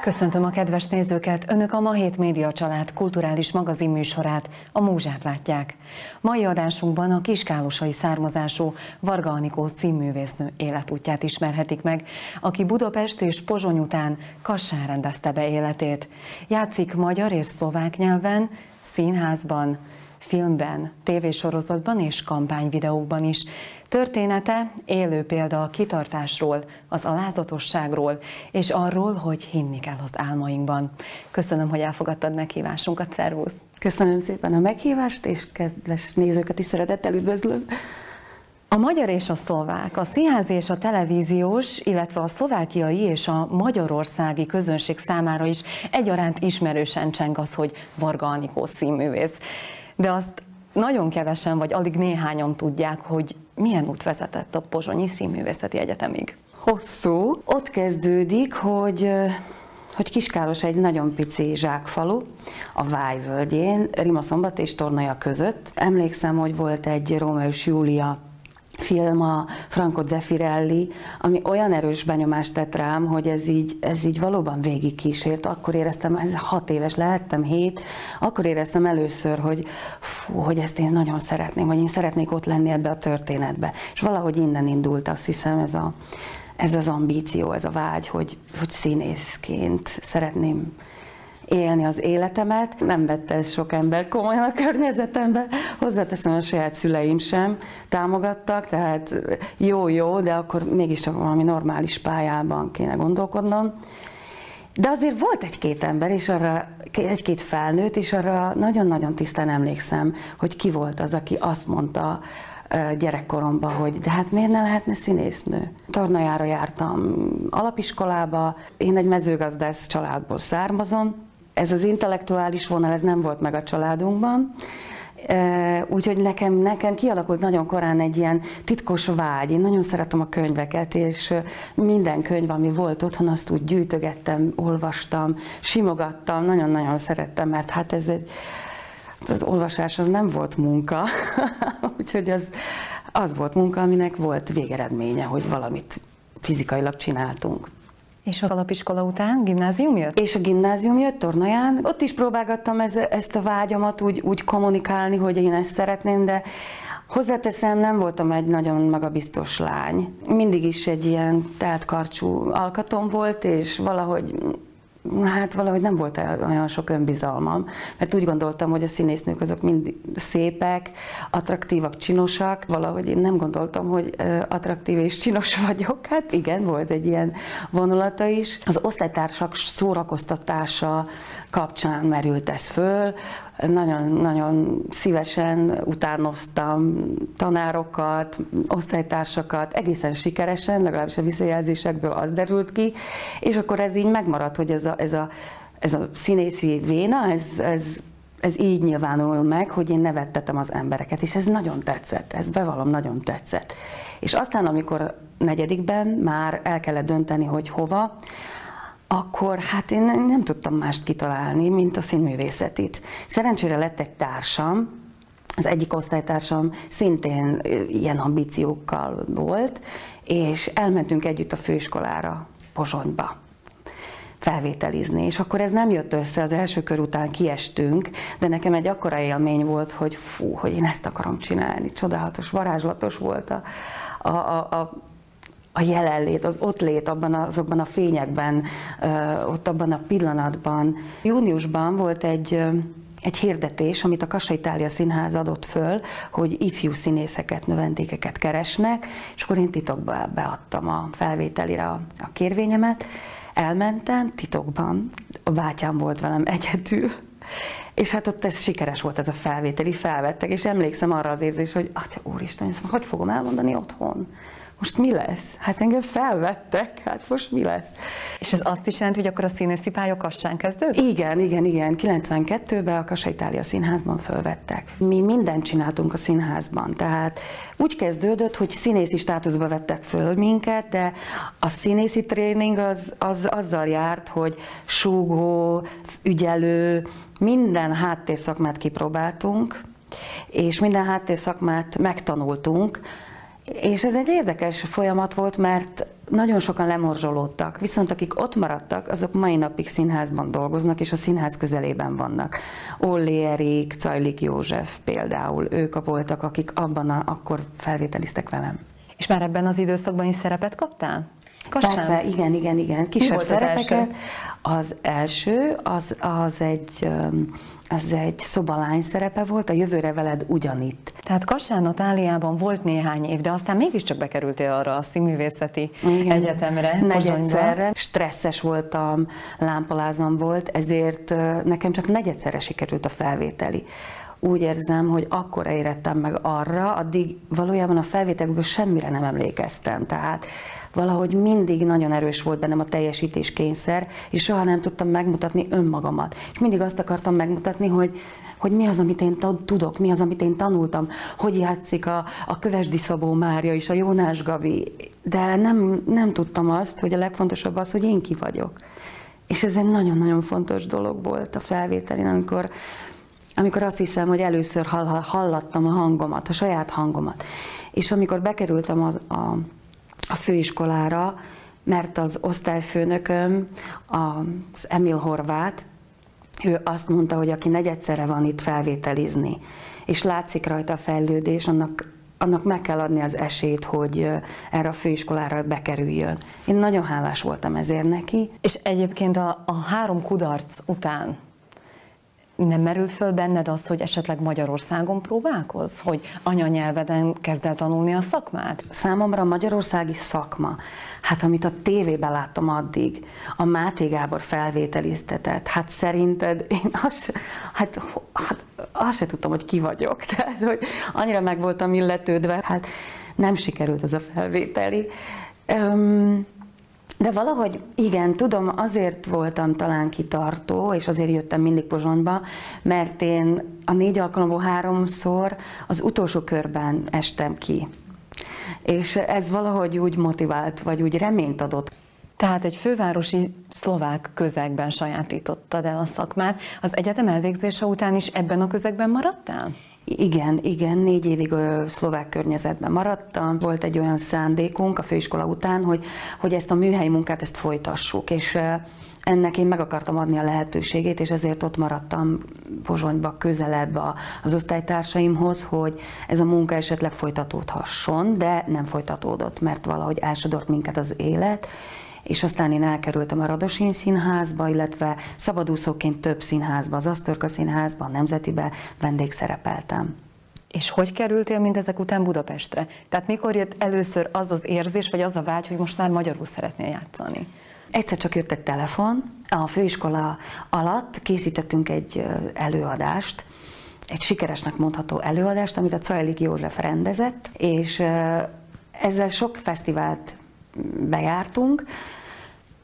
Köszöntöm a kedves nézőket! Önök a Ma Hét Média Család kulturális magazin műsorát, a Múzsát látják. Mai adásunkban a kiskálosai származású Varga Anikó színművésznő életútját ismerhetik meg, aki Budapest és Pozsony után Kassán rendezte be életét. Játszik magyar és szlovák nyelven, színházban, filmben, tévésorozatban és kampányvideókban is. Története élő példa a kitartásról, az alázatosságról, és arról, hogy hinni kell az álmainkban. Köszönöm, hogy elfogadtad meghívásunkat, szervusz! Köszönöm szépen a meghívást, és kedves nézőket is szeretettel üdvözlöm! A magyar és a szlovák, a színházi és a televíziós, illetve a szlovákiai és a magyarországi közönség számára is egyaránt ismerősen cseng az, hogy Varga Anikó színművész. De azt nagyon kevesen, vagy alig néhányan tudják, hogy milyen út vezetett a Pozsonyi Színművészeti Egyetemig. Hosszú. Ott kezdődik, hogy hogy Kiskáros egy nagyon pici zsákfalu a Váj völgyén, Rimaszombat és Tornaja között. Emlékszem, hogy volt egy Rómeó és Júlia film a Franco Zeffirelli, ami olyan erős benyomást tett rám, hogy ez így, ez így valóban végig kísért. Akkor éreztem, ez hat éves lehettem, hét, akkor éreztem először, hogy fú, hogy ezt én nagyon szeretném, hogy én szeretnék ott lenni ebbe a történetbe. És valahogy innen indult, azt hiszem, ez a, ez az ambíció, ez a vágy, hogy, hogy színészként szeretném élni az életemet. Nem vette sok ember komolyan a környezetembe. Hozzáteszem, a saját szüleim sem támogattak, tehát jó-jó, de akkor mégis csak valami normális pályában kéne gondolkodnom. De azért volt egy-két ember, és arra egy-két felnőtt, és arra nagyon-nagyon tisztán emlékszem, hogy ki volt az, aki azt mondta gyerekkoromban, hogy de hát miért ne lehetne színésznő? Tornajára jártam alapiskolába, én egy mezőgazdász családból származom, ez az intellektuális vonal, ez nem volt meg a családunkban, Úgyhogy nekem, nekem kialakult nagyon korán egy ilyen titkos vágy. Én nagyon szeretem a könyveket, és minden könyv, ami volt otthon, azt úgy gyűjtögettem, olvastam, simogattam, nagyon-nagyon szerettem, mert hát ez egy, az olvasás az nem volt munka, úgyhogy az, az volt munka, aminek volt végeredménye, hogy valamit fizikailag csináltunk. És az alapiskola után gimnázium jött? És a gimnázium jött Tornaján. Ott is próbálgattam ez, ezt a vágyamat úgy, úgy kommunikálni, hogy én ezt szeretném, de Hozzáteszem, nem voltam egy nagyon magabiztos lány. Mindig is egy ilyen karcsú alkatom volt, és valahogy Hát valahogy nem volt olyan sok önbizalmam, mert úgy gondoltam, hogy a színésznők azok mind szépek, attraktívak, csinosak. Valahogy én nem gondoltam, hogy attraktív és csinos vagyok. Hát igen, volt egy ilyen vonulata is. Az osztálytársak szórakoztatása kapcsán merült ez föl, nagyon-nagyon szívesen utánoztam tanárokat, osztálytársakat, egészen sikeresen, legalábbis a visszajelzésekből az derült ki, és akkor ez így megmaradt, hogy ez a, ez a, ez a színészi véna, ez, ez, ez így nyilvánul meg, hogy én nevettetem az embereket, és ez nagyon tetszett, ez bevallom, nagyon tetszett. És aztán, amikor negyedikben már el kellett dönteni, hogy hova, akkor hát én nem tudtam mást kitalálni, mint a színművészetit. Szerencsére lett egy társam, az egyik osztálytársam szintén ilyen ambíciókkal volt, és elmentünk együtt a főiskolára, Pozsonyba felvételizni, és akkor ez nem jött össze, az első kör után kiestünk, de nekem egy akkora élmény volt, hogy fú, hogy én ezt akarom csinálni, csodálatos, varázslatos volt a, a, a, a a jelenlét, az ott lét abban azokban a fényekben, ott abban a pillanatban. Júniusban volt egy egy hirdetés, amit a Kassa Itália Színház adott föl, hogy ifjú színészeket, növendékeket keresnek, és akkor én titokban beadtam a felvételire a, a kérvényemet, elmentem titokban, a bátyám volt velem egyedül, és hát ott ez sikeres volt ez a felvételi, felvettek, és emlékszem arra az érzés, hogy atya úristen, ezt hogy fogom elmondani otthon? Most mi lesz? Hát engem felvettek, hát most mi lesz? És ez azt is jelenti, hogy akkor a színészi pálya Kassán kezdődött? Igen, igen, igen. 92-ben a Kassa Itália Színházban fölvettek. Mi mindent csináltunk a színházban, tehát úgy kezdődött, hogy színészi státuszba vettek föl minket, de a színészi tréning az, az azzal járt, hogy súgó, ügyelő, minden háttérszakmát kipróbáltunk, és minden háttérszakmát megtanultunk, és ez egy érdekes folyamat volt, mert nagyon sokan lemorzsolódtak, viszont akik ott maradtak, azok mai napig színházban dolgoznak, és a színház közelében vannak. Olli Erik, Cajlik József például, ők voltak, akik abban a, akkor felvételiztek velem. És már ebben az időszakban is szerepet kaptál? Kassán? Persze, igen, igen, igen. Kisebb szerepeket. Az első, az, első az, az egy az egy szobalány szerepe volt, a jövőre veled ugyanitt. Tehát Kassán Natáliában volt néhány év, de aztán mégiscsak bekerültél arra a színművészeti Igen, egyetemre. Negyedszerre. Stresszes voltam, lámpalázam volt, ezért nekem csak negyedszerre sikerült a felvételi úgy érzem, hogy akkor érettem meg arra, addig valójában a felvételekből semmire nem emlékeztem. Tehát valahogy mindig nagyon erős volt bennem a teljesítés kényszer, és soha nem tudtam megmutatni önmagamat. És mindig azt akartam megmutatni, hogy, hogy mi az, amit én tudok, mi az, amit én tanultam, hogy játszik a, a Kövesdi Szabó Mária és a Jónás Gavi, de nem, nem tudtam azt, hogy a legfontosabb az, hogy én ki vagyok. És ez egy nagyon-nagyon fontos dolog volt a felvételén, amikor, amikor azt hiszem, hogy először hallattam a hangomat, a saját hangomat. És amikor bekerültem az, a, a főiskolára, mert az osztályfőnököm, az Emil Horvát, ő azt mondta, hogy aki negyedszerre van itt felvételizni, és látszik rajta a fejlődés, annak, annak meg kell adni az esélyt, hogy erre a főiskolára bekerüljön. Én nagyon hálás voltam ezért neki. És egyébként a, a három kudarc után nem merült föl benned az, hogy esetleg Magyarországon próbálkoz? Hogy anyanyelveden kezd el tanulni a szakmát? Számomra a magyarországi szakma, hát amit a tévében láttam addig, a Máté Gábor felvételiztetett, hát szerinted én azt, hát, hát azt se tudtam, hogy ki vagyok. Tehát, hogy annyira meg voltam illetődve, hát nem sikerült ez a felvételi. Um, de valahogy igen, tudom, azért voltam talán kitartó, és azért jöttem mindig Pozsonyba, mert én a négy alkalomból háromszor az utolsó körben estem ki. És ez valahogy úgy motivált, vagy úgy reményt adott. Tehát egy fővárosi szlovák közegben sajátítottad el a szakmát. Az egyetem elvégzése után is ebben a közegben maradtál? Igen, igen, négy évig ö, szlovák környezetben maradtam. Volt egy olyan szándékunk a főiskola után, hogy, hogy ezt a műhelyi munkát ezt folytassuk, és ennek én meg akartam adni a lehetőségét, és ezért ott maradtam Pozsonyba közelebb az osztálytársaimhoz, hogy ez a munka esetleg folytatódhasson, de nem folytatódott, mert valahogy elsodort minket az élet, és aztán én elkerültem a Radosin Színházba, illetve szabadúszóként több színházba, az Asztorka Színházba, a Nemzetibe vendégszerepeltem. És hogy kerültél mindezek után Budapestre? Tehát mikor jött először az az érzés, vagy az a vágy, hogy most már magyarul szeretnél játszani? Egyszer csak jött egy telefon. A főiskola alatt készítettünk egy előadást, egy sikeresnek mondható előadást, amit a Cajlik József rendezett, és ezzel sok fesztivált bejártunk,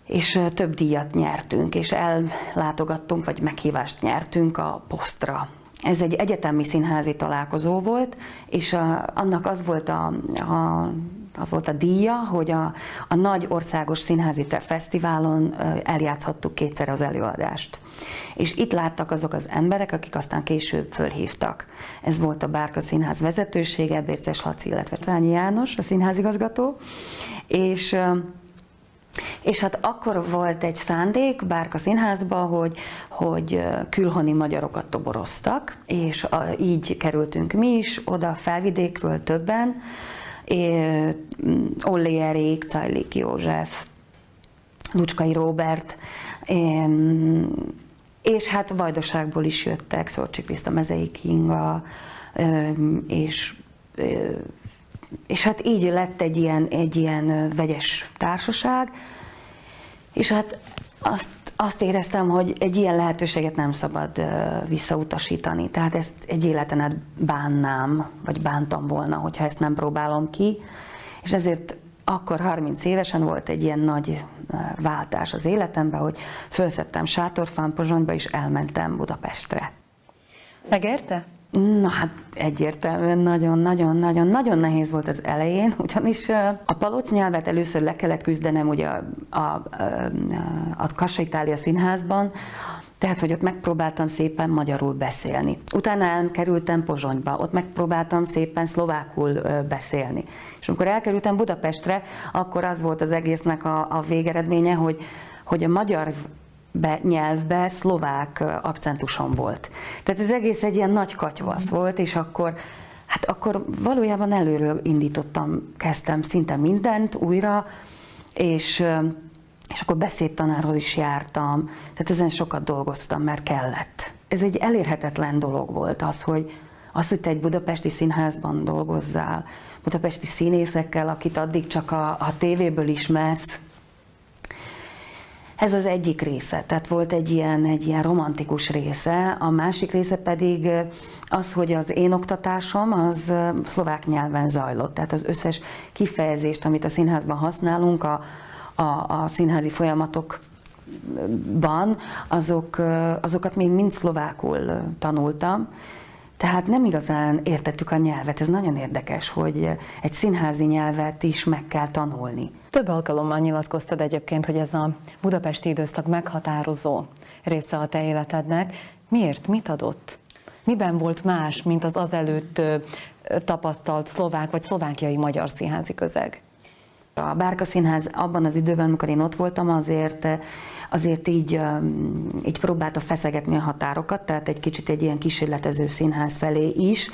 és több díjat nyertünk, és ellátogattunk, vagy meghívást nyertünk a posztra. Ez egy egyetemi színházi találkozó volt, és annak az volt a, a az volt a díja, hogy a, a nagy országos színházi fesztiválon eljátszhattuk kétszer az előadást. És itt láttak azok az emberek, akik aztán később fölhívtak. Ez volt a Bárka Színház vezetősége, Bérces Laci, illetve Csányi János, a színházigazgató, és és hát akkor volt egy szándék Bárka Színházba, hogy, hogy külhoni magyarokat toboroztak, és így kerültünk mi is oda felvidékről többen, Olli Erik, Cajlik József, Lucskai Róbert, és hát Vajdaságból is jöttek, Szorcsik Viszta Mezei Kinga, és és hát így lett egy ilyen, egy ilyen vegyes társaság, és hát azt, azt éreztem, hogy egy ilyen lehetőséget nem szabad visszautasítani. Tehát ezt egy életen át bánnám, vagy bántam volna, hogyha ezt nem próbálom ki. És ezért akkor 30 évesen volt egy ilyen nagy váltás az életemben, hogy felszettem sátorfán Pozsonyba, és elmentem Budapestre. Megérte? Na hát egyértelműen nagyon-nagyon-nagyon nagyon nehéz volt az elején, ugyanis a palóc nyelvet először le kellett küzdenem ugye a, a, a, a Kassa Itália színházban, Tehát, hogy ott megpróbáltam szépen magyarul beszélni. Utána elkerültem Pozsonyba, ott megpróbáltam szépen szlovákul beszélni. És amikor elkerültem Budapestre, akkor az volt az egésznek a, a végeredménye, hogy, hogy a magyar be, nyelvbe szlovák akcentusom volt. Tehát ez egész egy ilyen nagy katyvasz volt, és akkor hát akkor valójában előről indítottam, kezdtem szinte mindent újra, és és akkor beszédtanárhoz is jártam, tehát ezen sokat dolgoztam, mert kellett. Ez egy elérhetetlen dolog volt az, hogy, az, hogy te egy budapesti színházban dolgozzál, budapesti színészekkel, akit addig csak a, a tévéből ismersz, ez az egyik része, tehát volt egy ilyen, egy ilyen romantikus része, a másik része pedig az, hogy az én oktatásom az szlovák nyelven zajlott, tehát az összes kifejezést, amit a színházban használunk, a, a, a színházi folyamatokban, azok, azokat még mind szlovákul tanultam, tehát nem igazán értettük a nyelvet. Ez nagyon érdekes, hogy egy színházi nyelvet is meg kell tanulni. Több alkalommal nyilatkoztad egyébként, hogy ez a budapesti időszak meghatározó része a te életednek. Miért? Mit adott? Miben volt más, mint az azelőtt tapasztalt szlovák vagy szlovákiai magyar színházi közeg? A Bárka Színház abban az időben, amikor én ott voltam, azért, azért így, így próbálta feszegetni a határokat, tehát egy kicsit egy ilyen kísérletező színház felé is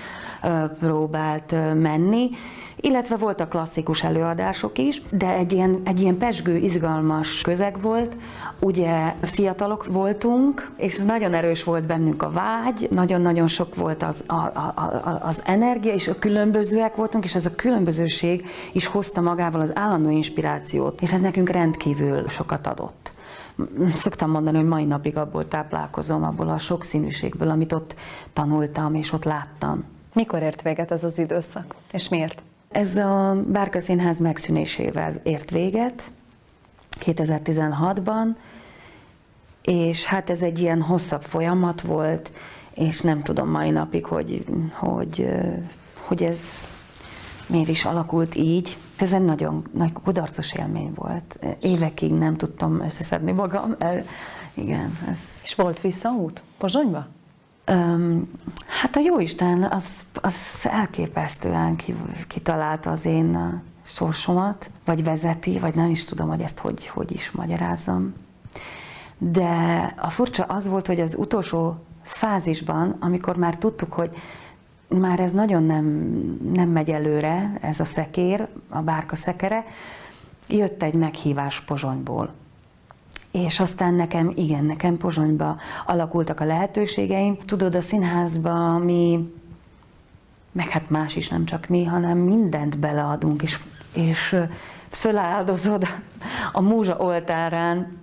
próbált menni, illetve voltak klasszikus előadások is, de egy ilyen, egy ilyen pesgő, izgalmas közeg volt. Ugye fiatalok voltunk, és nagyon erős volt bennünk a vágy, nagyon-nagyon sok volt az, a, a, a, az energia, és a különbözőek voltunk, és ez a különbözőség is hozta magával az állandó inspirációt, és ez nekünk rendkívül sokat adott. Szoktam mondani, hogy mai napig abból táplálkozom, abból a sokszínűségből, amit ott tanultam és ott láttam. Mikor ért véget ez az időszak, és miért? Ez a Bárka Színház megszűnésével ért véget 2016-ban, és hát ez egy ilyen hosszabb folyamat volt, és nem tudom mai napig, hogy, hogy, hogy ez miért is alakult így. Ez egy nagyon nagy kudarcos élmény volt. Évekig nem tudtam összeszedni magam. Igen. Ez... És volt visszaút Pozsonyba? Um, hát a Jóisten az, az elképesztően kitalálta az én sorsomat, vagy vezeti, vagy nem is tudom, hogy ezt hogy, hogy is magyarázzam. De a furcsa az volt, hogy az utolsó fázisban, amikor már tudtuk, hogy már ez nagyon nem, nem megy előre, ez a szekér, a bárka szekere, jött egy meghívás Pozsonyból. És aztán nekem, igen, nekem Pozsonyba alakultak a lehetőségeim. Tudod, a színházba mi, meg hát más is, nem csak mi, hanem mindent beleadunk, és, és föláldozod a múzsa oltárán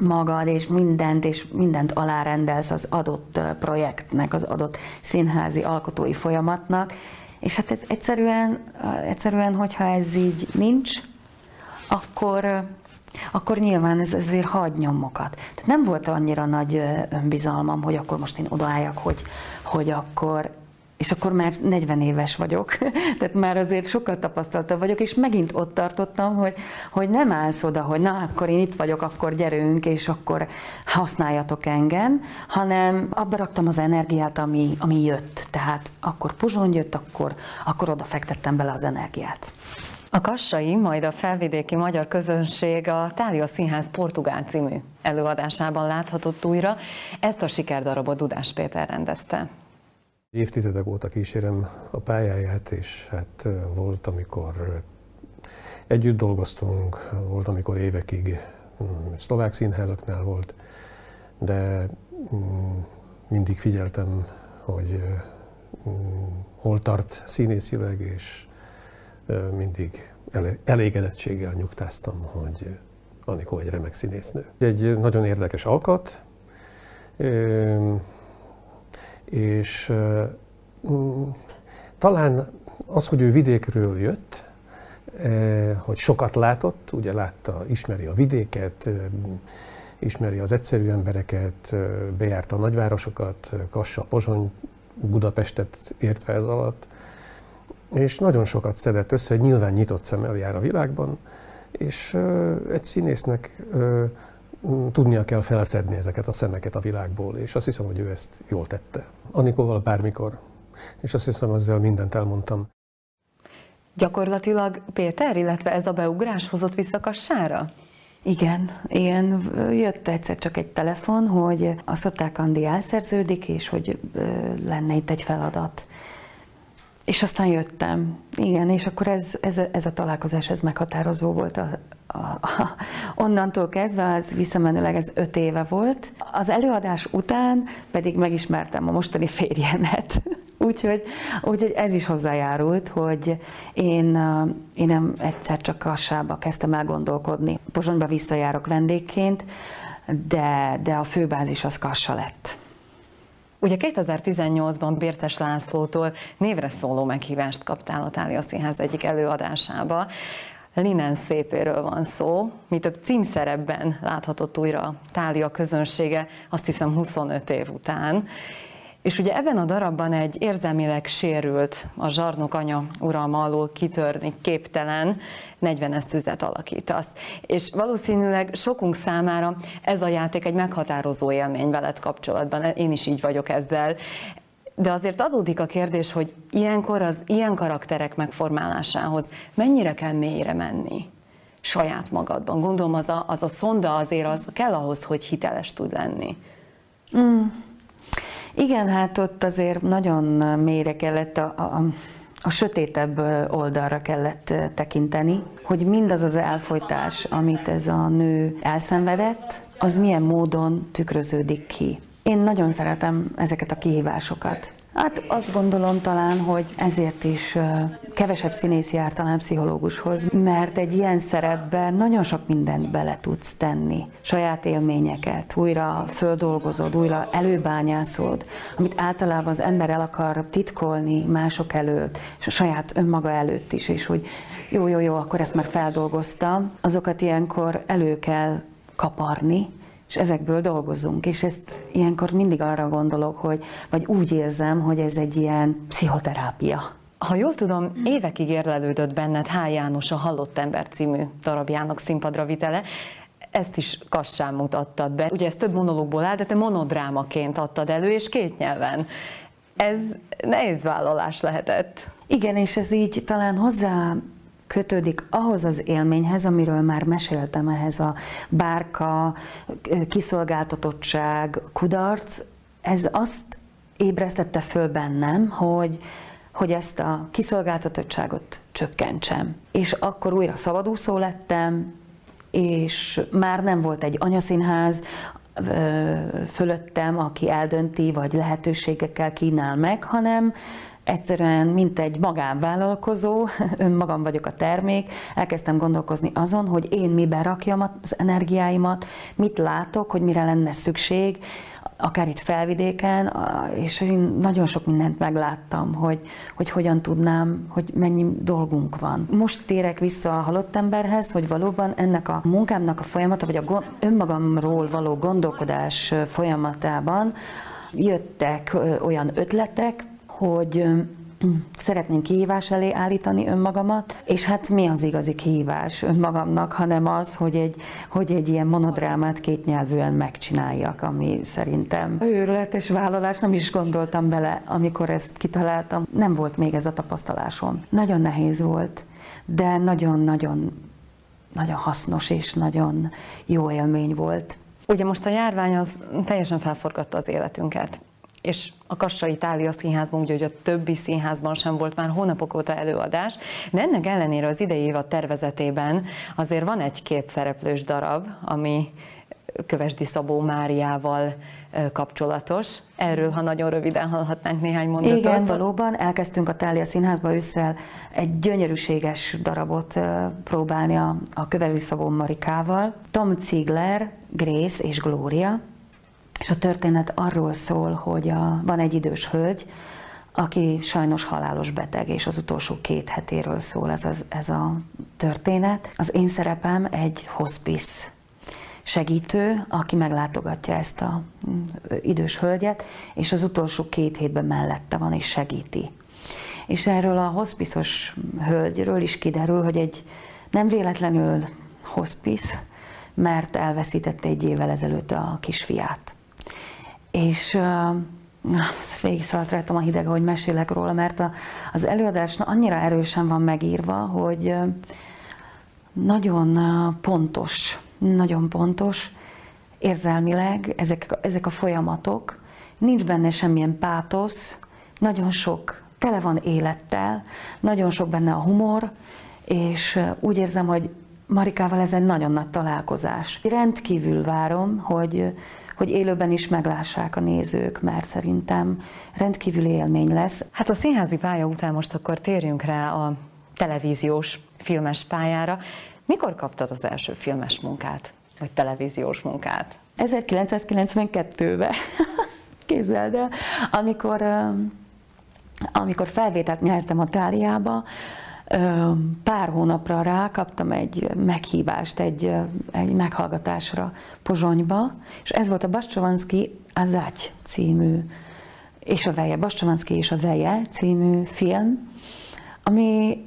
magad, és mindent, és mindent alárendelsz az adott projektnek, az adott színházi alkotói folyamatnak, és hát ez egyszerűen, egyszerűen, hogyha ez így nincs, akkor, akkor nyilván ez ezért hagy nyomokat. Tehát nem volt annyira nagy önbizalmam, hogy akkor most én odaálljak, hogy, hogy akkor és akkor már 40 éves vagyok, tehát már azért sokkal tapasztaltabb vagyok, és megint ott tartottam, hogy, hogy nem állsz oda, hogy na, akkor én itt vagyok, akkor gyerünk, és akkor használjatok engem, hanem abba raktam az energiát, ami, ami jött. Tehát akkor Pozsony jött, akkor, akkor oda fektettem bele az energiát. A Kassai, majd a felvidéki magyar közönség a Tália Színház Portugál című előadásában láthatott újra. Ezt a sikerdarabot Dudás Péter rendezte. Évtizedek óta kísérem a pályáját, és hát volt, amikor együtt dolgoztunk, volt, amikor évekig mm, szlovák színházaknál volt, de mm, mindig figyeltem, hogy mm, hol tart színészileg, és mindig elégedettséggel nyugtáztam, hogy Anikó egy remek színésznő. Egy nagyon érdekes alkat, és talán az, hogy ő vidékről jött, hogy sokat látott, ugye látta, ismeri a vidéket, ismeri az egyszerű embereket, bejárta a nagyvárosokat, Kassa, Pozsony, Budapestet értve ez alatt, és nagyon sokat szedett össze, nyilván nyitott szemmel jár a világban, és egy színésznek tudnia kell felszedni ezeket a szemeket a világból, és azt hiszem, hogy ő ezt jól tette. Anikóval bármikor, és azt hiszem, ezzel mindent elmondtam. Gyakorlatilag Péter, illetve ez a beugrás hozott vissza Kassára? Igen, ilyen jött egyszer csak egy telefon, hogy a Szoták Andi elszerződik, és hogy lenne itt egy feladat. És aztán jöttem, igen, és akkor ez, ez, ez a találkozás, ez meghatározó volt. A, onnantól kezdve, az visszamenőleg ez öt éve volt. Az előadás után pedig megismertem a mostani férjemet. úgyhogy, úgyhogy ez is hozzájárult, hogy én, én nem egyszer csak kassába kezdtem el gondolkodni. Pozsonyba visszajárok vendégként, de, de a főbázis az kassa lett. Ugye 2018-ban Bértes Lászlótól névre szóló meghívást kaptál a Tália Színház egyik előadásába. Linen szépéről van szó, mi több címszerepben láthatott újra Tália közönsége, azt hiszem 25 év után. És ugye ebben a darabban egy érzelmileg sérült, a zsarnok anya uralma alól kitörni képtelen 40 esztüzet alakítasz. És valószínűleg sokunk számára ez a játék egy meghatározó élmény veled kapcsolatban. Én is így vagyok ezzel. De azért adódik a kérdés, hogy ilyenkor az ilyen karakterek megformálásához mennyire kell mélyre menni saját magadban. Gondolom az a, az a szonda azért az kell ahhoz, hogy hiteles tud lenni. Mm. Igen, hát ott azért nagyon mélyre kellett a, a, a sötétebb oldalra kellett tekinteni, hogy mindaz az elfolytás, amit ez a nő elszenvedett, az milyen módon tükröződik ki. Én nagyon szeretem ezeket a kihívásokat. Hát azt gondolom talán, hogy ezért is kevesebb színész jár talán pszichológushoz, mert egy ilyen szerepben nagyon sok mindent bele tudsz tenni. Saját élményeket, újra földolgozod, újra előbányászod, amit általában az ember el akar titkolni mások előtt, és a saját önmaga előtt is, és hogy jó, jó, jó, akkor ezt már feldolgoztam, azokat ilyenkor elő kell kaparni, és ezekből dolgozunk. És ezt ilyenkor mindig arra gondolok, hogy, vagy úgy érzem, hogy ez egy ilyen pszichoterápia. Ha jól tudom, évekig érlelődött benned H. János a Halott ember című darabjának színpadra vitele. Ezt is kassán mutattad be. Ugye ez több monológból áll, de te monodrámaként adtad elő, és két nyelven. Ez nehéz vállalás lehetett. Igen, és ez így talán hozzá kötődik ahhoz az élményhez, amiről már meséltem, ehhez a bárka, kiszolgáltatottság, kudarc, ez azt ébresztette föl bennem, hogy, hogy ezt a kiszolgáltatottságot csökkentsem. És akkor újra szabadúszó lettem, és már nem volt egy anyaszínház fölöttem, aki eldönti, vagy lehetőségekkel kínál meg, hanem egyszerűen, mint egy magánvállalkozó, önmagam vagyok a termék, elkezdtem gondolkozni azon, hogy én miben rakjam az energiáimat, mit látok, hogy mire lenne szükség, akár itt felvidéken, és én nagyon sok mindent megláttam, hogy, hogy hogyan tudnám, hogy mennyi dolgunk van. Most térek vissza a halott emberhez, hogy valóban ennek a munkámnak a folyamata, vagy a önmagamról való gondolkodás folyamatában jöttek olyan ötletek, hogy szeretném kihívás elé állítani önmagamat, és hát mi az igazi kihívás önmagamnak, hanem az, hogy egy, hogy egy ilyen monodrámát kétnyelvűen megcsináljak, ami szerintem őrületes vállalás, nem is gondoltam bele, amikor ezt kitaláltam. Nem volt még ez a tapasztalásom. Nagyon nehéz volt, de nagyon-nagyon nagyon hasznos és nagyon jó élmény volt. Ugye most a járvány az teljesen felforgatta az életünket és a Kassai Itália Színházban, ugye, hogy a többi színházban sem volt már hónapok óta előadás, de ennek ellenére az idei évad tervezetében azért van egy-két szereplős darab, ami Kövesdi Szabó Máriával kapcsolatos. Erről, ha nagyon röviden hallhatnánk néhány mondatot. Igen, valóban elkezdtünk a Tália Színházba ősszel egy gyönyörűséges darabot próbálni a, a Kövesdi Szabó Marikával. Tom Ziegler, Grace és Gloria, és a történet arról szól, hogy a, van egy idős hölgy, aki sajnos halálos beteg, és az utolsó két hetéről szól ez, az, ez a történet. Az én szerepem egy hospice segítő, aki meglátogatja ezt a mm, idős hölgyet, és az utolsó két hétben mellette van és segíti. És erről a hospiszos hölgyről is kiderül, hogy egy nem véletlenül hospice, mert elveszítette egy évvel ezelőtt a kisfiát. És végig szaladt rajtam a hideg, hogy mesélek róla, mert a, az előadás annyira erősen van megírva, hogy nagyon pontos, nagyon pontos, érzelmileg ezek, ezek a folyamatok, nincs benne semmilyen pátosz, nagyon sok, tele van élettel, nagyon sok benne a humor, és úgy érzem, hogy Marikával ez egy nagyon nagy találkozás. Rendkívül várom, hogy, hogy élőben is meglássák a nézők, mert szerintem rendkívül élmény lesz. Hát a színházi pálya után most akkor térjünk rá a televíziós filmes pályára. Mikor kaptad az első filmes munkát, vagy televíziós munkát? 1992-ben. Képzeld el, amikor, amikor felvételt nyertem a Táliába, pár hónapra rá kaptam egy meghívást egy, egy meghallgatásra Pozsonyba, és ez volt a Bastrovanszki Azágy című, és a Veje, Bastrovanszki és a Veje című film, ami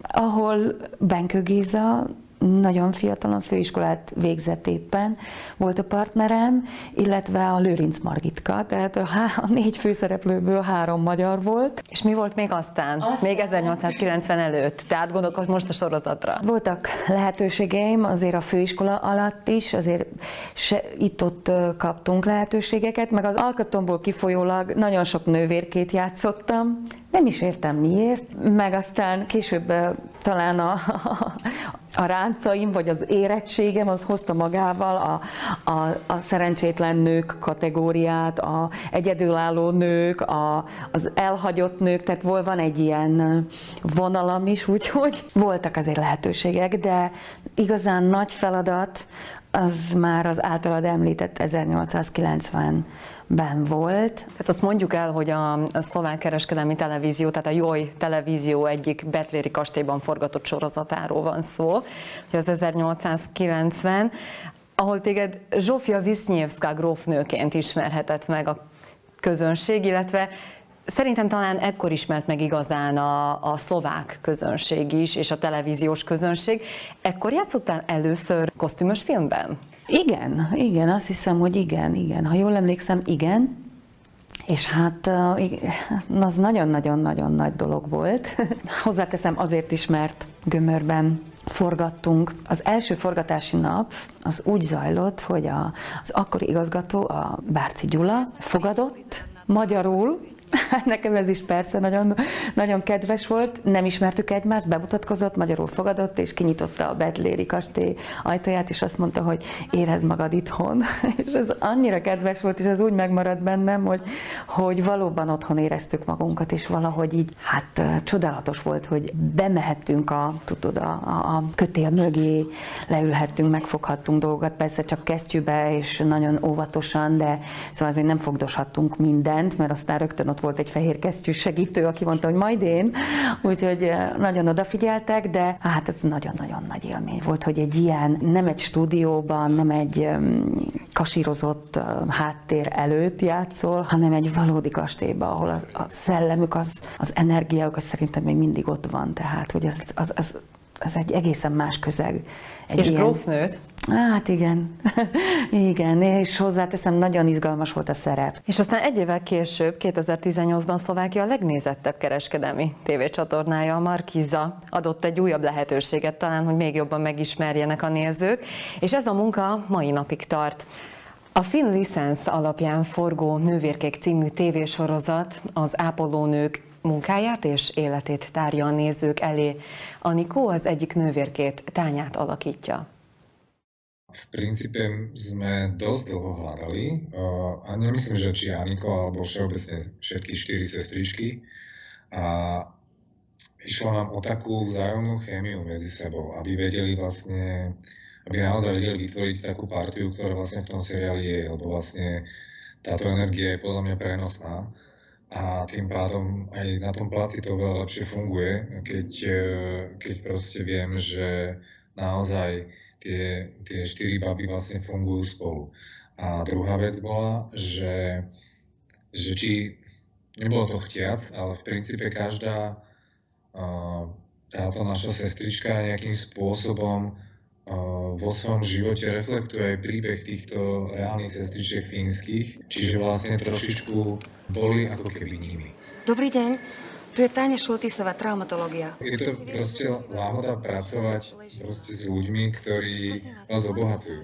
ahol Benkő Géza nagyon fiatalon főiskolát végzett éppen, volt a partnerem, illetve a Lőrinc Margitka, tehát a, há- a négy főszereplőből három magyar volt. És mi volt még aztán? aztán? Még 1890 előtt, tehát gondolok most a sorozatra. Voltak lehetőségeim azért a főiskola alatt is, azért se, itt-ott kaptunk lehetőségeket, meg az alkatomból kifolyólag nagyon sok nővérkét játszottam, nem is értem miért, meg aztán később talán a, a ráncaim, vagy az érettségem, az hozta magával a, a, a szerencsétlen nők kategóriát, a egyedülálló nők, a, az elhagyott nők, tehát van egy ilyen vonalam is, úgyhogy voltak azért lehetőségek, de igazán nagy feladat az már az általad említett 1890 ben volt. Tehát azt mondjuk el, hogy a, a szlovák kereskedelmi televízió, tehát a Joj televízió egyik betléri kastélyban forgatott sorozatáról van szó, hogy az 1890, ahol téged Zsófia Visznyevszka grófnőként ismerhetett meg a közönség, illetve Szerintem talán ekkor ismert meg igazán a, a szlovák közönség is, és a televíziós közönség. Ekkor játszottál először kosztümös filmben? Igen, igen, azt hiszem, hogy igen, igen. Ha jól emlékszem, igen. És hát az nagyon-nagyon-nagyon nagy dolog volt. Hozzáteszem azért is, mert Gömörben forgattunk. Az első forgatási nap az úgy zajlott, hogy a, az akkori igazgató, a Bárci Gyula fogadott magyarul, Nekem ez is persze nagyon, nagyon kedves volt. Nem ismertük egymást, bemutatkozott, magyarul fogadott, és kinyitotta a Betléri kastély ajtaját, és azt mondta, hogy érezd magad itthon. És ez annyira kedves volt, és ez úgy megmaradt bennem, hogy, hogy valóban otthon éreztük magunkat, és valahogy így, hát csodálatos volt, hogy bemehettünk a, tudod, a, a kötél mögé, leülhettünk, megfoghattunk dolgokat, persze csak kesztyűbe, és nagyon óvatosan, de szóval azért nem fogdoshattunk mindent, mert aztán rögtön ott volt egy fehér kesztyű segítő, aki mondta, hogy majd én, úgyhogy eh, nagyon odafigyeltek, de hát ez nagyon-nagyon nagy élmény volt, hogy egy ilyen, nem egy stúdióban, nem egy kasírozott eh, háttér előtt játszol, hanem egy valódi kastélyban, ahol a, a szellemük, az, az energiájuk, az szerintem még mindig ott van, tehát hogy az, az, az, az egy egészen más közeg. Egy és ilyen... grófnőt? Hát igen, igen, és hozzáteszem, nagyon izgalmas volt a szerep. És aztán egy évvel később, 2018-ban Szlovákia a legnézettebb kereskedelmi tévécsatornája, a Markiza adott egy újabb lehetőséget talán, hogy még jobban megismerjenek a nézők, és ez a munka mai napig tart. A Finn License alapján forgó Nővérkék című tévésorozat az ápolónők munkáját és életét tárja a nézők elé. Anikó az egyik nővérkét, Tányát alakítja. V princípe sme dosť dlho hľadali a nemyslím, že či Aniko alebo všeobecne všetky štyri sestričky a išlo nám o takú vzájomnú chémiu medzi sebou, aby vedeli vlastne, aby naozaj vedeli vytvoriť takú partiu, ktorá vlastne v tom seriáli je, lebo vlastne táto energia je podľa mňa prenosná a tým pádom aj na tom placi to veľa lepšie funguje, keď, keď proste viem, že naozaj tie, tie štyri baby vlastne fungujú spolu. A druhá vec bola, že, že či, nebolo to chtiac, ale v princípe každá táto naša sestrička nejakým spôsobom vo svojom živote reflektuje aj príbeh týchto reálnych sestričiek fínskych, čiže vlastne trošičku boli ako keby nimi. Dobrý deň, tu je Táňa Šultisová, traumatológia. Je to proste láhoda pracovať proste s ľuďmi, ktorí vás obohacujú.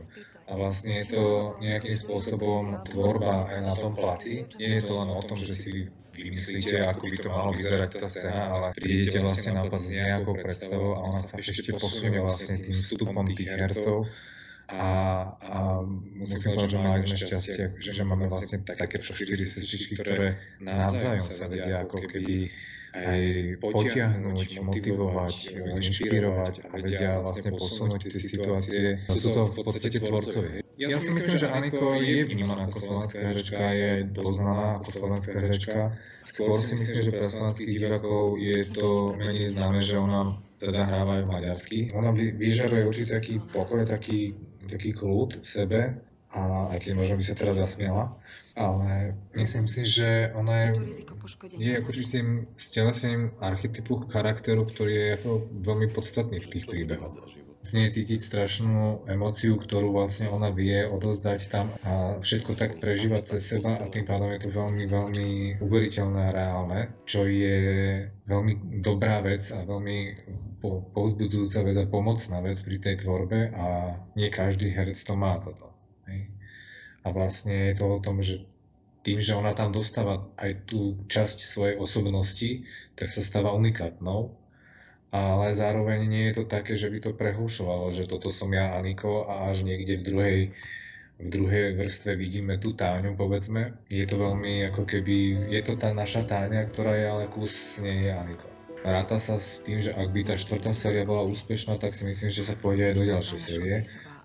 A vlastne je to nejakým spôsobom tvorba aj na tom placi. Nie je to len o tom, že si vymyslíte, ako by to malo vyzerať tá scéna, ale prídete vlastne na s nejakou predstavou a ona sa ešte posunie vlastne tým vstupom tých hercov. A, a musím povedať, že mali sme šťastie, že máme vlastne takéto štyri sestričky, ktoré navzájom sa vedia ako keby aj potiahnuť, motivovať, inšpirovať a vedia vlastne posunúť tie situácie. Sú to v podstate tvorcovia. Ja si myslím, že Aniko je vnímaná ako slovenská herečka, je poznaná ako slovenská herečka. Skôr si myslím, že pre slovenských divákov je to menej známe, že ona teda hráva aj maďarsky. Ona vyžaruje určite taký pokoj, taký, taký kľud v sebe, a aj keď možno by sa teraz zasmiela, ale myslím si, že ona je, je ako tým stelesnením archetypu charakteru, ktorý je ako veľmi podstatný v tých príbehoch. Z nej cítiť strašnú emóciu, ktorú vlastne ona vie odozdať tam a všetko tak prežívať cez seba a tým pádom je to veľmi, veľmi uveriteľné a reálne, čo je veľmi dobrá vec a veľmi povzbudzujúca vec a pomocná vec pri tej tvorbe a nie každý herec to má toto. A vlastne je to o tom, že tým, že ona tam dostáva aj tú časť svojej osobnosti, tak sa stáva unikátnou. Ale zároveň nie je to také, že by to prehúšovalo, že toto som ja, Aniko, a až niekde v druhej, v druhej vrstve vidíme tú Táňu, povedzme. Je to veľmi ako keby, je to tá naša Táňa, ktorá je ale kus z nej Aniko. Ráta sa s tým, že ak by tá štvrtá séria bola úspešná, tak si myslím, že sa pôjde aj do ďalšej série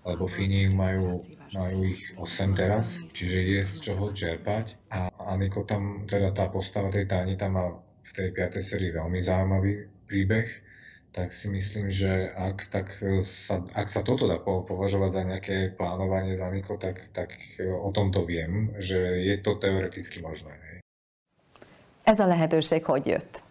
lebo Fíni majú, majú ich 8 teraz, čiže je z čoho čerpať. A Aniko tam, teda tá postava tej Táni tam má v tej 5. sérii veľmi zaujímavý príbeh, tak si myslím, že ak, tak sa, ak sa toto dá považovať za nejaké plánovanie za Aniko, tak, tak o tomto viem, že je to teoreticky možné. Ez a lehetőség hogy jött?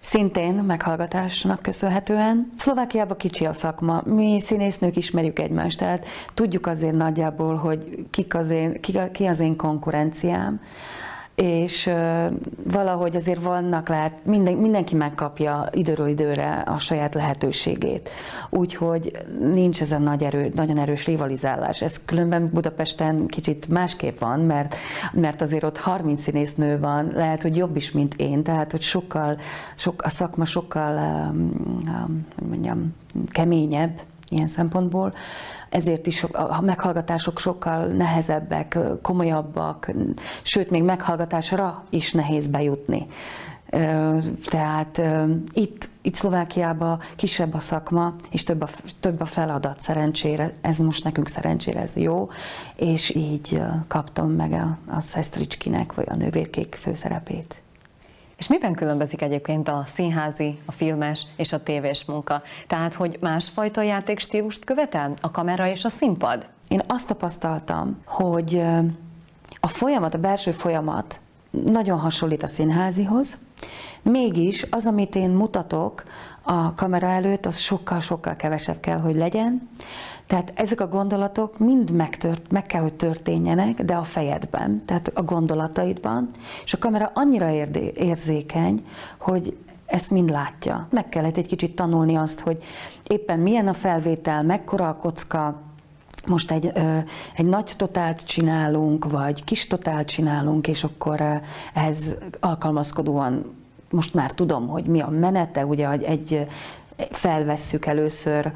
Szintén meghallgatásnak köszönhetően. Szlovákiában kicsi a szakma. Mi színésznők ismerjük egymást, tehát tudjuk azért nagyjából, hogy kik az én, ki, ki az én konkurenciám és valahogy azért vannak lehet, minden, mindenki megkapja időről időre a saját lehetőségét. Úgyhogy nincs ez a nagy erő, nagyon erős rivalizálás. Ez különben Budapesten kicsit másképp van, mert, mert azért ott 30 színésznő van, lehet, hogy jobb is, mint én, tehát hogy sokkal, sok, a szakma sokkal, um, hogy mondjam, keményebb ilyen szempontból ezért is a meghallgatások sokkal nehezebbek, komolyabbak, sőt, még meghallgatásra is nehéz bejutni. Tehát itt, itt Szlovákiában kisebb a szakma, és több a, több a feladat szerencsére, ez most nekünk szerencsére ez jó, és így kaptam meg a, a Szestricskinek, vagy a nővérkék főszerepét. És miben különbözik egyébként a színházi, a filmes és a tévés munka? Tehát, hogy másfajta játékstílust követel a kamera és a színpad? Én azt tapasztaltam, hogy a folyamat, a belső folyamat nagyon hasonlít a színházihoz, mégis az, amit én mutatok a kamera előtt, az sokkal-sokkal kevesebb kell, hogy legyen. Tehát ezek a gondolatok mind megtört, meg kell, hogy történjenek, de a fejedben, tehát a gondolataidban, és a kamera annyira érdé, érzékeny, hogy ezt mind látja. Meg kellett egy kicsit tanulni azt, hogy éppen milyen a felvétel, mekkora a kocka, most egy, egy nagy totált csinálunk, vagy kis totált csinálunk, és akkor ehhez alkalmazkodóan most már tudom, hogy mi a menete, ugye egy felvesszük először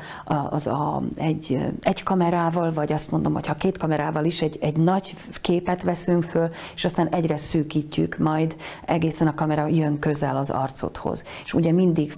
az a, egy, egy kamerával, vagy azt mondom, hogy ha két kamerával is egy, egy nagy képet veszünk föl, és aztán egyre szűkítjük, majd egészen a kamera jön közel az arcodhoz. És ugye mindig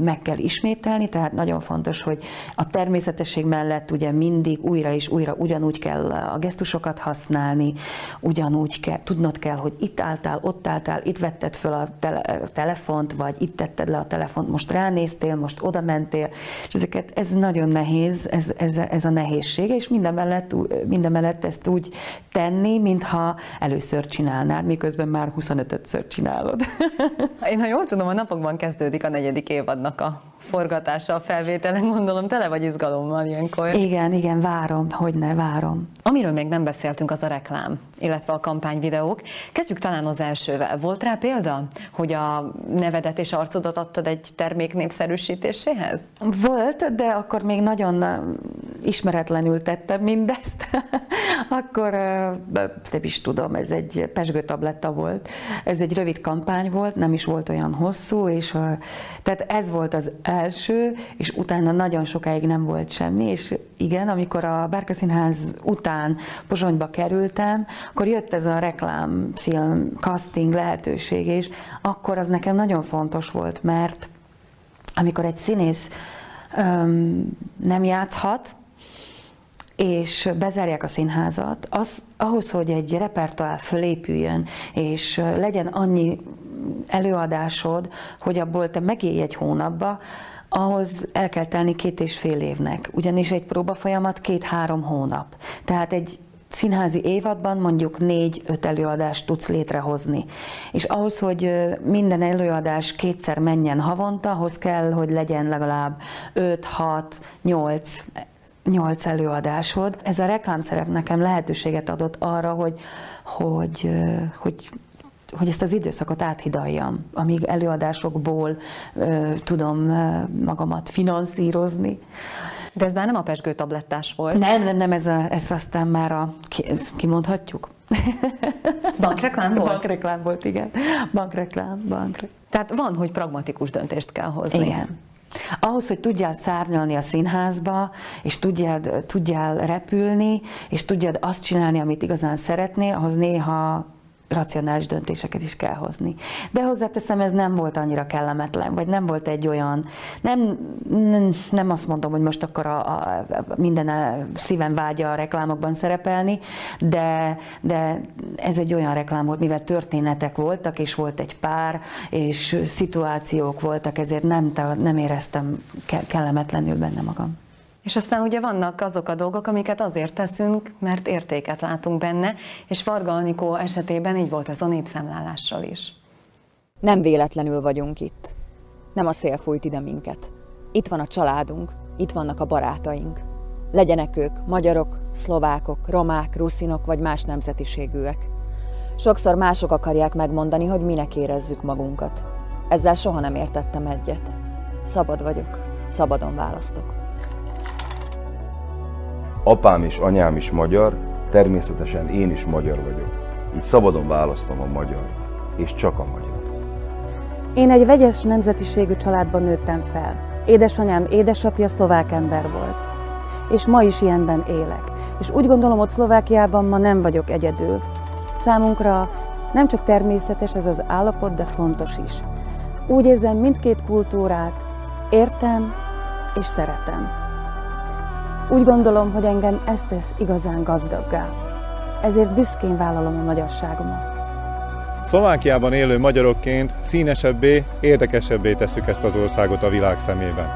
meg kell ismételni, tehát nagyon fontos, hogy a természetesség mellett ugye mindig újra és újra ugyanúgy kell a gesztusokat használni, ugyanúgy kell, tudnod kell, hogy itt álltál, ott álltál, itt vetted föl a tele, telefont, vagy itt tetted le a telefont, most ránéztél, most oda mentél, és ezeket, ez nagyon nehéz, ez, ez, ez a nehézsége, és minden mellett, minden mellett ezt úgy tenni, mintha először csinálnád, miközben már 25-ször csinálod. Én ha jól tudom, a napokban kezdődik a negyedik évadnak a forgatása a felvételen, gondolom tele vagy izgalommal ilyenkor. Igen, igen, várom, hogy ne várom. Amiről még nem beszéltünk, az a reklám, illetve a kampányvideók. Kezdjük talán az elsővel. Volt rá példa, hogy a nevedet és arcodat adtad egy termék népszerűsítéséhez? Volt, de akkor még nagyon ismeretlenül tettem mindezt. akkor nem is tudom, ez egy pesgőtabletta volt. Ez egy rövid kampány volt, nem is volt olyan hosszú, és tehát ez volt az első, és utána nagyon sokáig nem volt semmi, és igen, amikor a Bárka Színház után Pozsonyba kerültem, akkor jött ez a reklámfilm casting lehetőség, és akkor az nekem nagyon fontos volt, mert amikor egy színész öm, nem játszhat, és bezárják a színházat, az, ahhoz, hogy egy repertoár fölépüljön, és legyen annyi előadásod, hogy abból te megélj egy hónapba, ahhoz el kell telni két és fél évnek, ugyanis egy próba folyamat két-három hónap. Tehát egy színházi évadban mondjuk négy-öt előadást tudsz létrehozni. És ahhoz, hogy minden előadás kétszer menjen havonta, ahhoz kell, hogy legyen legalább 5, 6, 8 nyolc előadásod. Ez a reklámszerep nekem lehetőséget adott arra, hogy, hogy, hogy hogy ezt az időszakot áthidaljam, amíg előadásokból ö, tudom magamat finanszírozni. De ez már nem a pesgő tablettás volt. Nem, nem, nem, ez, a, ez aztán már a, ki, kimondhatjuk. Bankreklám volt? Bankreklám volt, igen. Bankreklám, bankreklám. Tehát van, hogy pragmatikus döntést kell hozni. Igen. Ahhoz, hogy tudjál szárnyalni a színházba, és tudjál, tudjál repülni, és tudjad azt csinálni, amit igazán szeretnél, ahhoz néha racionális döntéseket is kell hozni. De hozzáteszem, ez nem volt annyira kellemetlen, vagy nem volt egy olyan, nem, nem, nem azt mondom, hogy most akkor a, a, minden a szívem vágya a reklámokban szerepelni, de, de ez egy olyan reklám volt, mivel történetek voltak, és volt egy pár, és szituációk voltak, ezért nem, nem éreztem kellemetlenül benne magam. És aztán ugye vannak azok a dolgok, amiket azért teszünk, mert értéket látunk benne, és Varga Anikó esetében így volt ez a népszámlálással is. Nem véletlenül vagyunk itt. Nem a szél fújt ide minket. Itt van a családunk, itt vannak a barátaink. Legyenek ők magyarok, szlovákok, romák, ruszinok vagy más nemzetiségűek. Sokszor mások akarják megmondani, hogy minek érezzük magunkat. Ezzel soha nem értettem egyet. Szabad vagyok, szabadon választok. Apám és anyám is magyar, természetesen én is magyar vagyok. Így szabadon választom a magyart, és csak a magyar. Én egy vegyes nemzetiségű családban nőttem fel. Édesanyám édesapja szlovák ember volt. És ma is ilyenben élek. És úgy gondolom, hogy Szlovákiában ma nem vagyok egyedül. Számunkra nem csak természetes ez az állapot, de fontos is. Úgy érzem mindkét kultúrát, értem és szeretem. Úgy gondolom, hogy engem ez tesz igazán gazdaggá. Ezért büszkén vállalom a magyarságomat. Szlovákiában élő magyarokként színesebbé, érdekesebbé tesszük ezt az országot a világ szemében.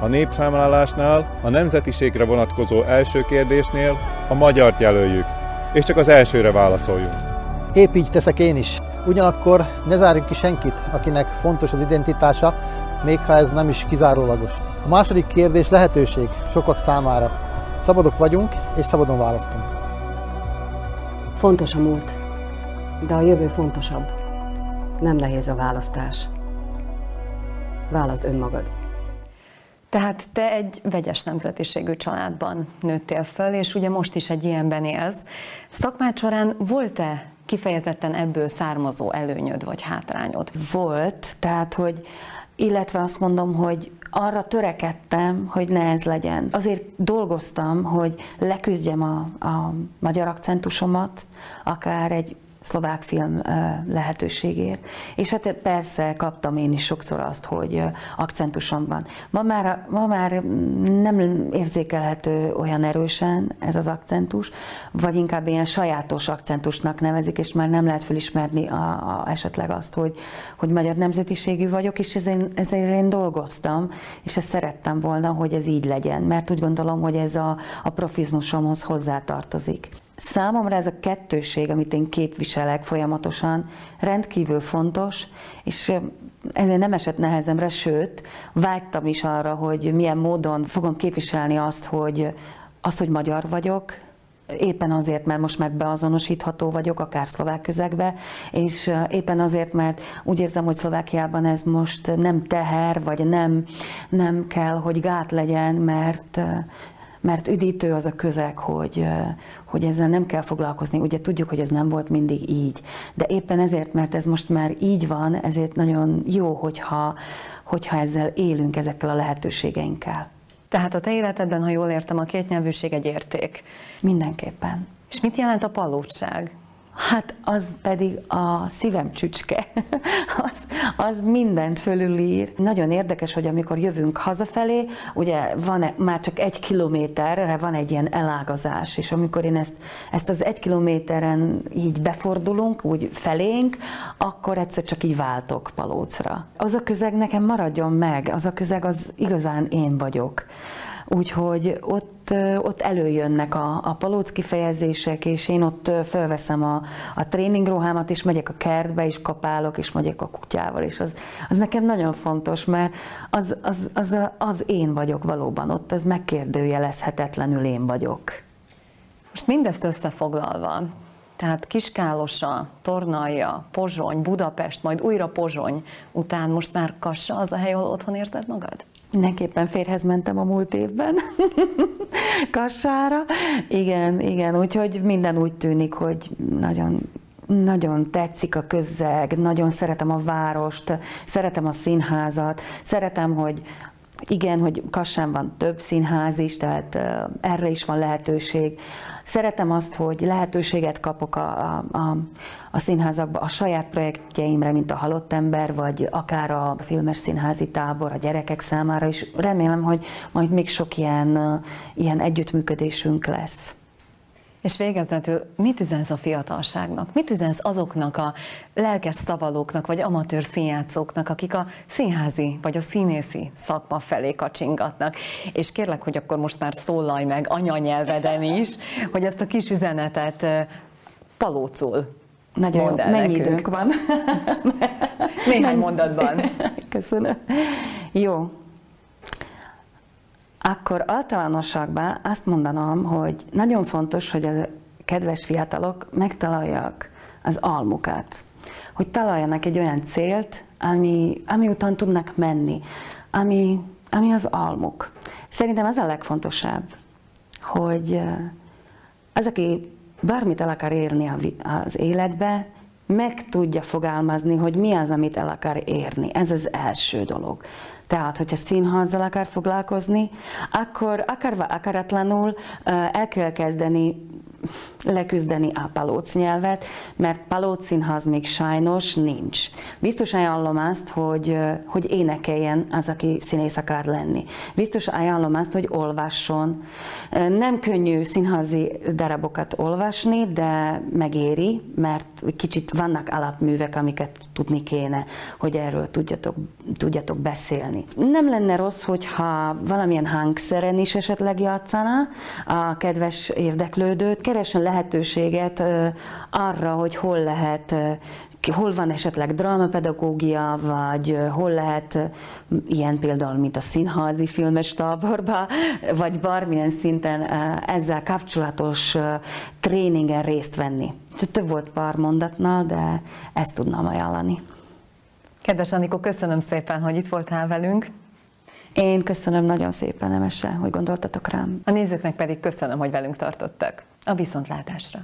A népszámlálásnál, a nemzetiségre vonatkozó első kérdésnél a magyart jelöljük, és csak az elsőre válaszoljunk. Épp így teszek én is. Ugyanakkor ne zárjunk ki senkit, akinek fontos az identitása, még ha ez nem is kizárólagos. A második kérdés lehetőség sokak számára. Szabadok vagyunk, és szabadon választunk. Fontos a múlt, de a jövő fontosabb. Nem nehéz a választás. Válaszd önmagad. Tehát te egy vegyes nemzetiségű családban nőttél föl, és ugye most is egy ilyenben élsz. Szakmád során volt-e kifejezetten ebből származó előnyöd vagy hátrányod? Volt, tehát hogy illetve azt mondom, hogy arra törekedtem, hogy ne ez legyen. Azért dolgoztam, hogy leküzdjem a, a magyar akcentusomat, akár egy szlovák film lehetőségért. És hát persze kaptam én is sokszor azt, hogy akcentusom van. Ma már, ma már nem érzékelhető olyan erősen ez az akcentus, vagy inkább ilyen sajátos akcentusnak nevezik, és már nem lehet felismerni a, a, esetleg azt, hogy, hogy magyar nemzetiségű vagyok, és ezért, ezért én dolgoztam, és ezt szerettem volna, hogy ez így legyen, mert úgy gondolom, hogy ez a, a profizmusomhoz hozzátartozik. Számomra ez a kettőség, amit én képviselek folyamatosan, rendkívül fontos, és ezért nem esett nehezemre, sőt, vágytam is arra, hogy milyen módon fogom képviselni azt, hogy, azt, hogy magyar vagyok, éppen azért, mert most már beazonosítható vagyok, akár szlovák közegbe, és éppen azért, mert úgy érzem, hogy Szlovákiában ez most nem teher, vagy nem, nem kell, hogy gát legyen, mert mert üdítő az a közeg, hogy, hogy ezzel nem kell foglalkozni. Ugye tudjuk, hogy ez nem volt mindig így, de éppen ezért, mert ez most már így van, ezért nagyon jó, hogyha, hogyha ezzel élünk, ezekkel a lehetőségeinkkel. Tehát a te életedben, ha jól értem, a kétnyelvűség egy érték. Mindenképpen. És mit jelent a palótság? Hát az pedig a szívem csücske. az, az mindent fölülír. Nagyon érdekes, hogy amikor jövünk hazafelé, ugye van már csak egy kilométerre van egy ilyen elágazás, és amikor én ezt, ezt az egy kilométeren így befordulunk, úgy felénk, akkor egyszer csak így váltok palócra. Az a közeg nekem maradjon meg, az a közeg az igazán én vagyok. Úgyhogy ott, ott előjönnek a, a palóc kifejezések, és én ott felveszem a, a tréningruhámat, és megyek a kertbe, és kapálok, és megyek a kutyával, és az, az nekem nagyon fontos, mert az, az, az, az én vagyok valóban, ott ez megkérdőjelezhetetlenül én vagyok. Most mindezt összefoglalva, tehát Kiskálosa, Tornalja, Pozsony, Budapest, majd újra Pozsony után most már Kassa az a hely, ahol otthon érzed magad? Mindenképpen férhez mentem a múlt évben, Kassára. Igen, igen, úgyhogy minden úgy tűnik, hogy nagyon nagyon tetszik a közeg, nagyon szeretem a várost, szeretem a színházat, szeretem, hogy igen, hogy Kassán van több színház is, tehát erre is van lehetőség. Szeretem azt, hogy lehetőséget kapok a, a, a, a színházakba a saját projektjeimre, mint a Halott ember, vagy akár a filmes színházi tábor a gyerekek számára is. Remélem, hogy majd még sok ilyen, ilyen együttműködésünk lesz. És végezetül mit üzensz a fiatalságnak? Mit üzensz azoknak a lelkes szavalóknak, vagy amatőr színjátszóknak, akik a színházi, vagy a színészi szakma felé kacsingatnak? És kérlek, hogy akkor most már szólalj meg anyanyelveden is, hogy ezt a kis üzenetet palócul nagyon Mondd jó. Mennyi nekünk. időnk van? Néhány mondatban. Köszönöm. Jó, akkor általánosságban azt mondanom, hogy nagyon fontos, hogy a kedves fiatalok megtalálják az almukat. Hogy találjanak egy olyan célt, ami, ami után tudnak menni, ami, ami az almuk. Szerintem ez a legfontosabb, hogy az, aki bármit el akar érni az életbe, meg tudja fogalmazni, hogy mi az, amit el akar érni. Ez az első dolog. Tehát, hogyha színházzal akar foglalkozni, akkor akarva akaratlanul el kell kezdeni leküzdeni a palóc nyelvet, mert palóc színház még sajnos nincs. Biztos ajánlom azt, hogy, hogy énekeljen az, aki színész akar lenni. Biztos ajánlom azt, hogy olvasson. Nem könnyű színházi darabokat olvasni, de megéri, mert kicsit vannak alapművek, amiket tudni kéne, hogy erről tudjatok, tudjatok beszélni. Nem lenne rossz, hogyha valamilyen hangszeren is esetleg játszana a kedves érdeklődőt, keressen lehetőséget arra, hogy hol lehet hol van esetleg drámapedagógia, vagy hol lehet ilyen például, mint a színházi filmes táborba, vagy bármilyen szinten ezzel kapcsolatos tréningen részt venni. Több volt pár mondatnál, de ezt tudnám ajánlani. Kedves Anikó, köszönöm szépen, hogy itt voltál velünk. Én köszönöm nagyon szépen, Emese, hogy gondoltatok rám. A nézőknek pedig köszönöm, hogy velünk tartottak. A viszontlátásra!